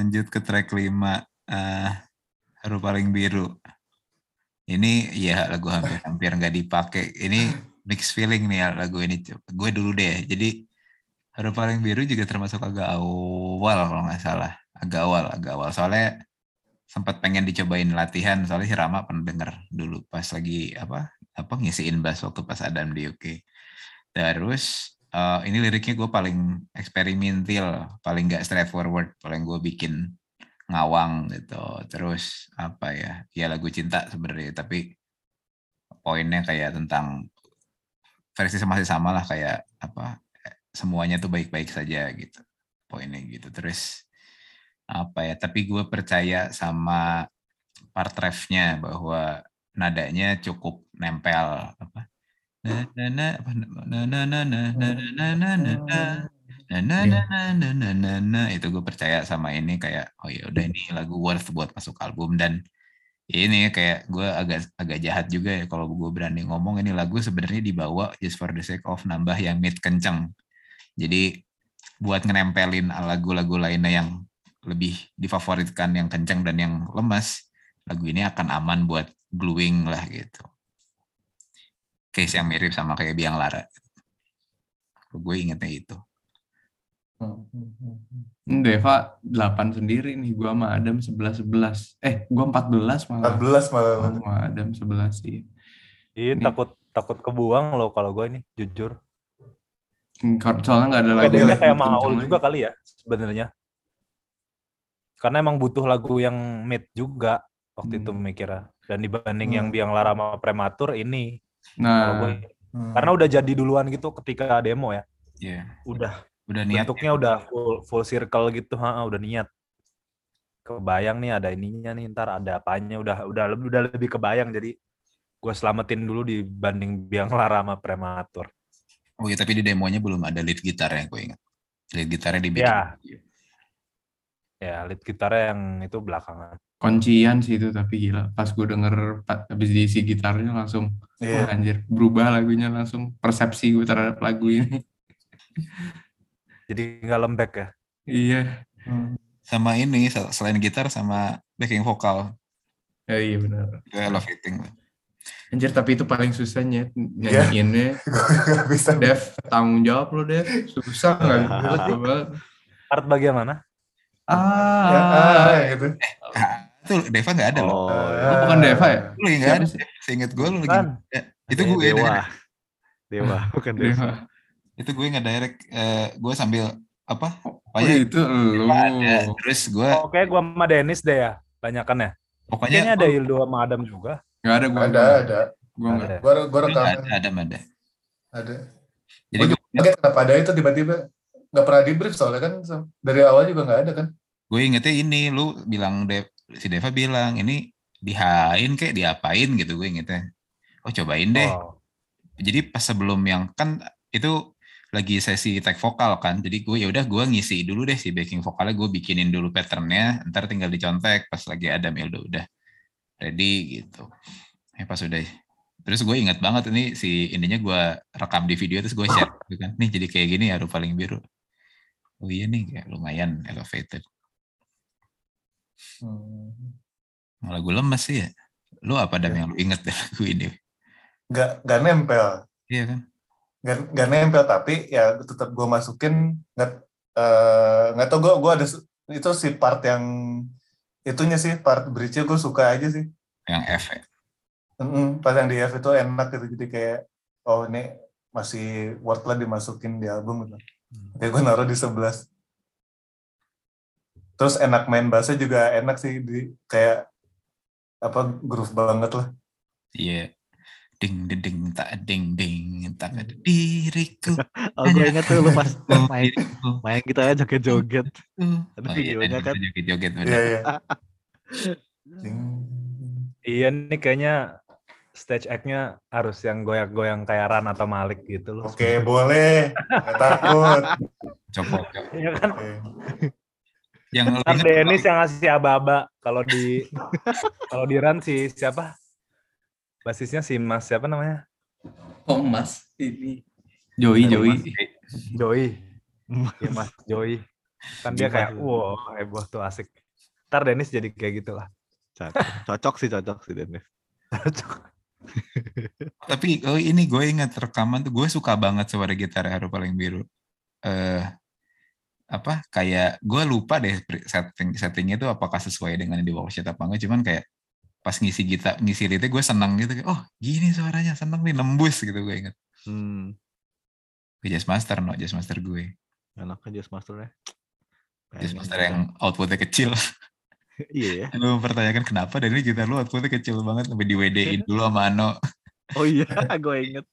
lanjut ke track 5 eh Haru paling biru. Ini ya lagu hampir-hampir nggak dipakai. Ini mixed feeling nih ya lagu ini. Gue dulu deh. Jadi Haru paling biru juga termasuk agak awal kalau nggak salah. Agak awal, agak awal. Soalnya sempat pengen dicobain latihan soalnya si Rama pernah denger dulu pas lagi apa apa ngisiin bass waktu pas Adam di UK. Terus uh, ini liriknya gue paling eksperimental, paling gak straightforward, paling gue bikin ngawang gitu. Terus apa ya? Ya lagu cinta sebenarnya, tapi poinnya kayak tentang versi masih sama lah kayak apa semuanya tuh baik-baik saja gitu poinnya gitu. Terus apa ya? Tapi gue percaya sama part refnya bahwa nadanya cukup nempel apa na na na na na na na na na na na na na na na na na na itu gue percaya sama ini kayak oh ya udah ini lagu worth buat masuk album dan ini kayak gue agak agak jahat juga ya kalau gue berani ngomong ini lagu sebenarnya dibawa just for the sake of nambah yang mid kenceng jadi buat ngenempelin lagu-lagu lainnya yang lebih difavoritkan yang kenceng dan yang lemas lagu ini akan aman buat gluing lah gitu case yang mirip sama kayak biang lara gue ingetnya itu Deva 8 sendiri nih, gua sama Adam 11 11. Eh, gua 14 malah. 14 malah. Sama Adam 11 sih. Iya, Ini- takut takut kebuang loh kalau gue ini jujur. Soalnya nggak ada lagu Kayaknya yang kayak Maul lagi. juga kali ya sebenarnya. Karena emang butuh lagu yang mid juga waktu itu Hmm. mikirnya. Dan dibanding yang Hmm. biang lara sama prematur ini Nah, gue Hmm. karena udah jadi duluan gitu ketika demo ya. Iya, Udah udah niat. bentuknya udah full full circle gitu, ha, udah niat. Kebayang nih ada ininya nih ntar ada apanya udah udah lebih udah lebih kebayang jadi gue selamatin dulu dibanding biang lara sama prematur. Oh iya, tapi di demonya belum ada lead gitar ya, gue ingat. Lead gitarnya dibikin. Ya. Ya, lead gitarnya yang itu belakangan. Kuncian sih itu tapi gila. Pas gue denger habis diisi gitarnya langsung, Iya. wah anjir, berubah lagunya langsung. Persepsi gue terhadap lagu ini. Jadi nggak lembek ya. iya. Hmm. Sama ini, sel- selain gitar sama backing vokal. Ya, iya benar. Itu elevating. Anjir, tapi itu paling susah nyet Iya. nyanyiinnya. Gue gak bisa. Dev, tanggung jawab lo, Dev. Susah nggak? Coba. Part bagian mana? Ya, Ah, ah, gitu. Ah, itu Deva nggak ada loh. Oh, Oh, bukan Deva ya? Lu lagi nggak Siapa ada. sih? Seinget gue lu lagi. Nggak ada. Itu gue Dewa. direct. Dewa, bukan Deva. Dewa. Itu gue nggak direct. eh, gue sambil apa? Oh, Pokoknya itu lu. Terus gue Oke, gua sama Dennis deh ya. Banyakan ya. pokoknya Kayaknya ada Hildo sama Adam juga. Nggak ada gua. Ada, ada. Gua nggak. Ada. Gue gue Lu rekam. nggak ada, ada, ada. Ada. Jadi Gue gue, juga kaget kenapa ada itu tiba-tiba. Gak pernah di brief soalnya kan dari awal juga gak ada kan. gue ingetnya ini, lu bilang De, si Deva bilang ini dihain kayak diapain gitu gue ingetnya. Oh cobain deh. Oh, Jadi pas sebelum yang kan itu lagi sesi tag vokal kan. Jadi gue ya udah gue ngisi dulu deh si backing vokalnya gue bikinin dulu patternnya. Ntar tinggal dicontek pas lagi ada ya udah udah ready gitu. Eh pas udah terus gue ingat banget ini si ininya gue rekam di video terus gue share gitu kan. Nih jadi kayak gini ya paling biru. Oh iya nih kayak lumayan elevated. Hmm. Malah gue lemes sih ya. Lu apa Dam yang lu inget dari lagu ini? Gak, gak nempel. Iya kan? Gak, gak nempel tapi ya tetap gue masukin nggak eh, nggak tau gue gue ada itu si part yang itunya sih part bridge-nya gue suka aja sih. Yang F ya. Mm-mm, pas yang di F itu enak gitu jadi kayak oh ini masih worth lah dimasukin di album gitu. Kayak gue naruh di 11. Terus enak main bassnya juga enak sih di kayak apa groove banget lah. Iya. Ding ding ding tak ding ding tak ada diriku. Oh, gue inget tuh lu pas Oh, main main kita aja joget-joget. Ada Oh, iya, videonya kan. bisa Joget-joget Iya iya. Iya nih kayaknya stage act-nya harus yang goyak-goyang kayak Ran atau Malik gitu loh. Oke boleh. Gak takut. Copot. Iya kan? Oke. Yang Ntar Dennis yang ngasih aba-aba kalau di kalau di Ran si siapa? Basisnya si Mas siapa namanya? Oh, Mas. Ini. Joey, Joey. Joey. Iya Mas Joey. Kan dia kayak, wow heboh tuh asik. Ntar Dennis jadi kayak gitu lah. Cocok, cocok sih cocok sih Dennis. Tapi oh ini gue ingat rekaman tuh gue suka banget suara gitar Haru paling biru. Eh apa kayak gue lupa deh setting settingnya itu apakah sesuai dengan yang di worksheet apa enggak cuman kayak pas ngisi gitar ngisi itu gue seneng gitu kayak oh gini suaranya seneng nih nembus gitu gue inget Hmm, gue jazz master no jazz master gue enaknya Jazz Master-nya. jazz Pengen master juga. yang outputnya kecil Iya ya. lu mempertanyakan kenapa dan ini gitar lu outputnya kecil banget sampai di WD-in dulu sama Ano Oh iya, gue inget.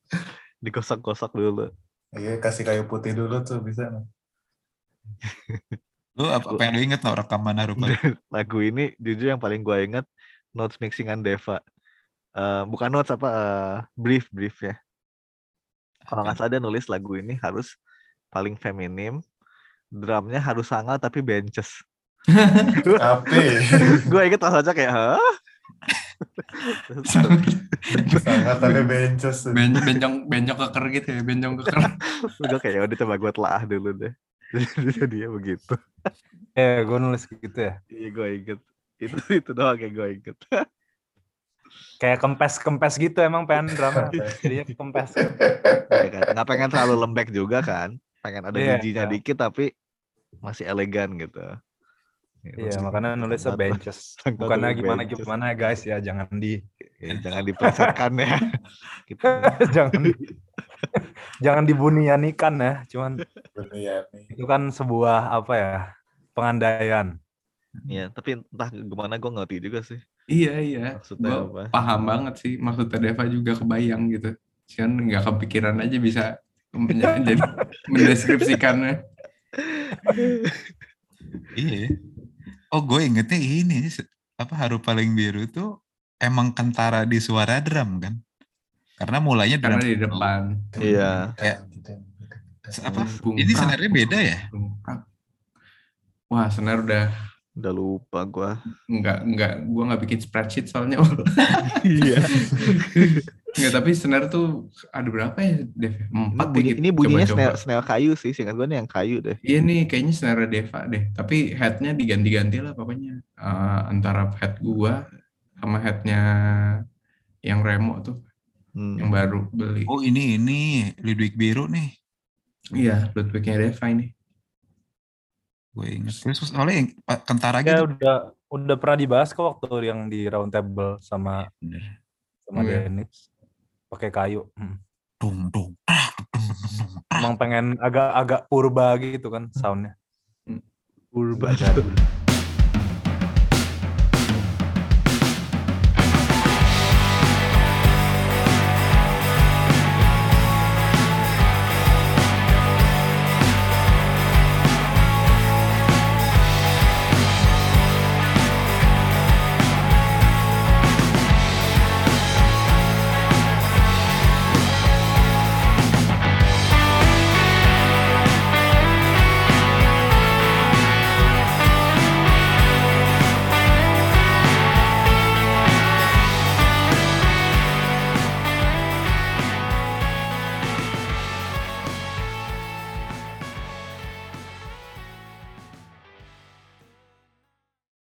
Dikosak-kosak dulu. Iya, kasih kayu putih dulu tuh bisa. no. Lu apa, apa yang lu inget no rekaman Haru paling Lagu ini jujur yang paling gue inget notes mixingan Deva. Eh, bukan notes apa eh, brief brief ya. Kalau nggak salah dia nulis lagu ini harus paling feminim, drumnya harus sangat tapi benches. Api. gue inget pas aja kayak hah? Sangat ada bencos. tuh. Ben, bencong bencong keker gitu ya, bencong keker. gue kayak "Ya udah coba gue telah dulu deh. Jadi dia begitu. Ya, gue nulis gitu ya. Iya gue inget. Itu itu doang kayak gue inget. Kayak kempes-kempes gitu emang pengen drama. Jadinya kempes. Iya kan? Nggak pengen terlalu lembek juga kan. Pengen ada Iya, bijinya iya. dikit tapi masih elegan gitu. Iya, makanya nulisnya Sangat- benches. Bukannya gimana benches. gimana ya guys ya, jangan di Ya, jangan diplesetkan ya. Gitu. jangan di, jangan dibunianikan ya. Cuman nih. itu kan sebuah apa ya? Pengandaian. Iya, tapi entah gimana gue ngerti juga sih. iya iya, Maksudnya gue apa? paham banget sih maksudnya Deva juga kebayang gitu. Cuman nggak kepikiran aja bisa jadi mendeskripsikannya. Iya. Oh, gue ingetnya ini apa haru paling biru tuh emang kentara di suara drum kan? Karena mulainya Karena di depan. Iya. Kayak apa? Bung Ini prak, sebenarnya beda ya? Wah, senar udah Udah lupa gue. nggak nggak gua nggak bikin spreadsheet soalnya. Iya. Nggak, tapi senar tuh ada berapa ya, Dev? Ini, Empat bunyi, ini bunyinya snare, snare kayu sih. Singkat gue nih yang kayu deh. Iya nih, kayaknya snare Deva deh. Tapi headnya diganti-ganti lah pokoknya. Eh, antara head gua sama headnya yang Remo tuh, Hmm. yang baru beli. Oh, ini ini Ludwig biru nih. Iya, Ludwignya Deva ini. Gue inget. Terus soalnya kentara Ya gitu. udah udah pernah dibahas kok waktu yang di round table sama Bener. sama Iya. Dennis pakai kayu. Hmm. Dung dung. tak, dung, dung, dung, tak. Emang pengen agak-agak purba gitu kan soundnya. Hmm. Purba jadul.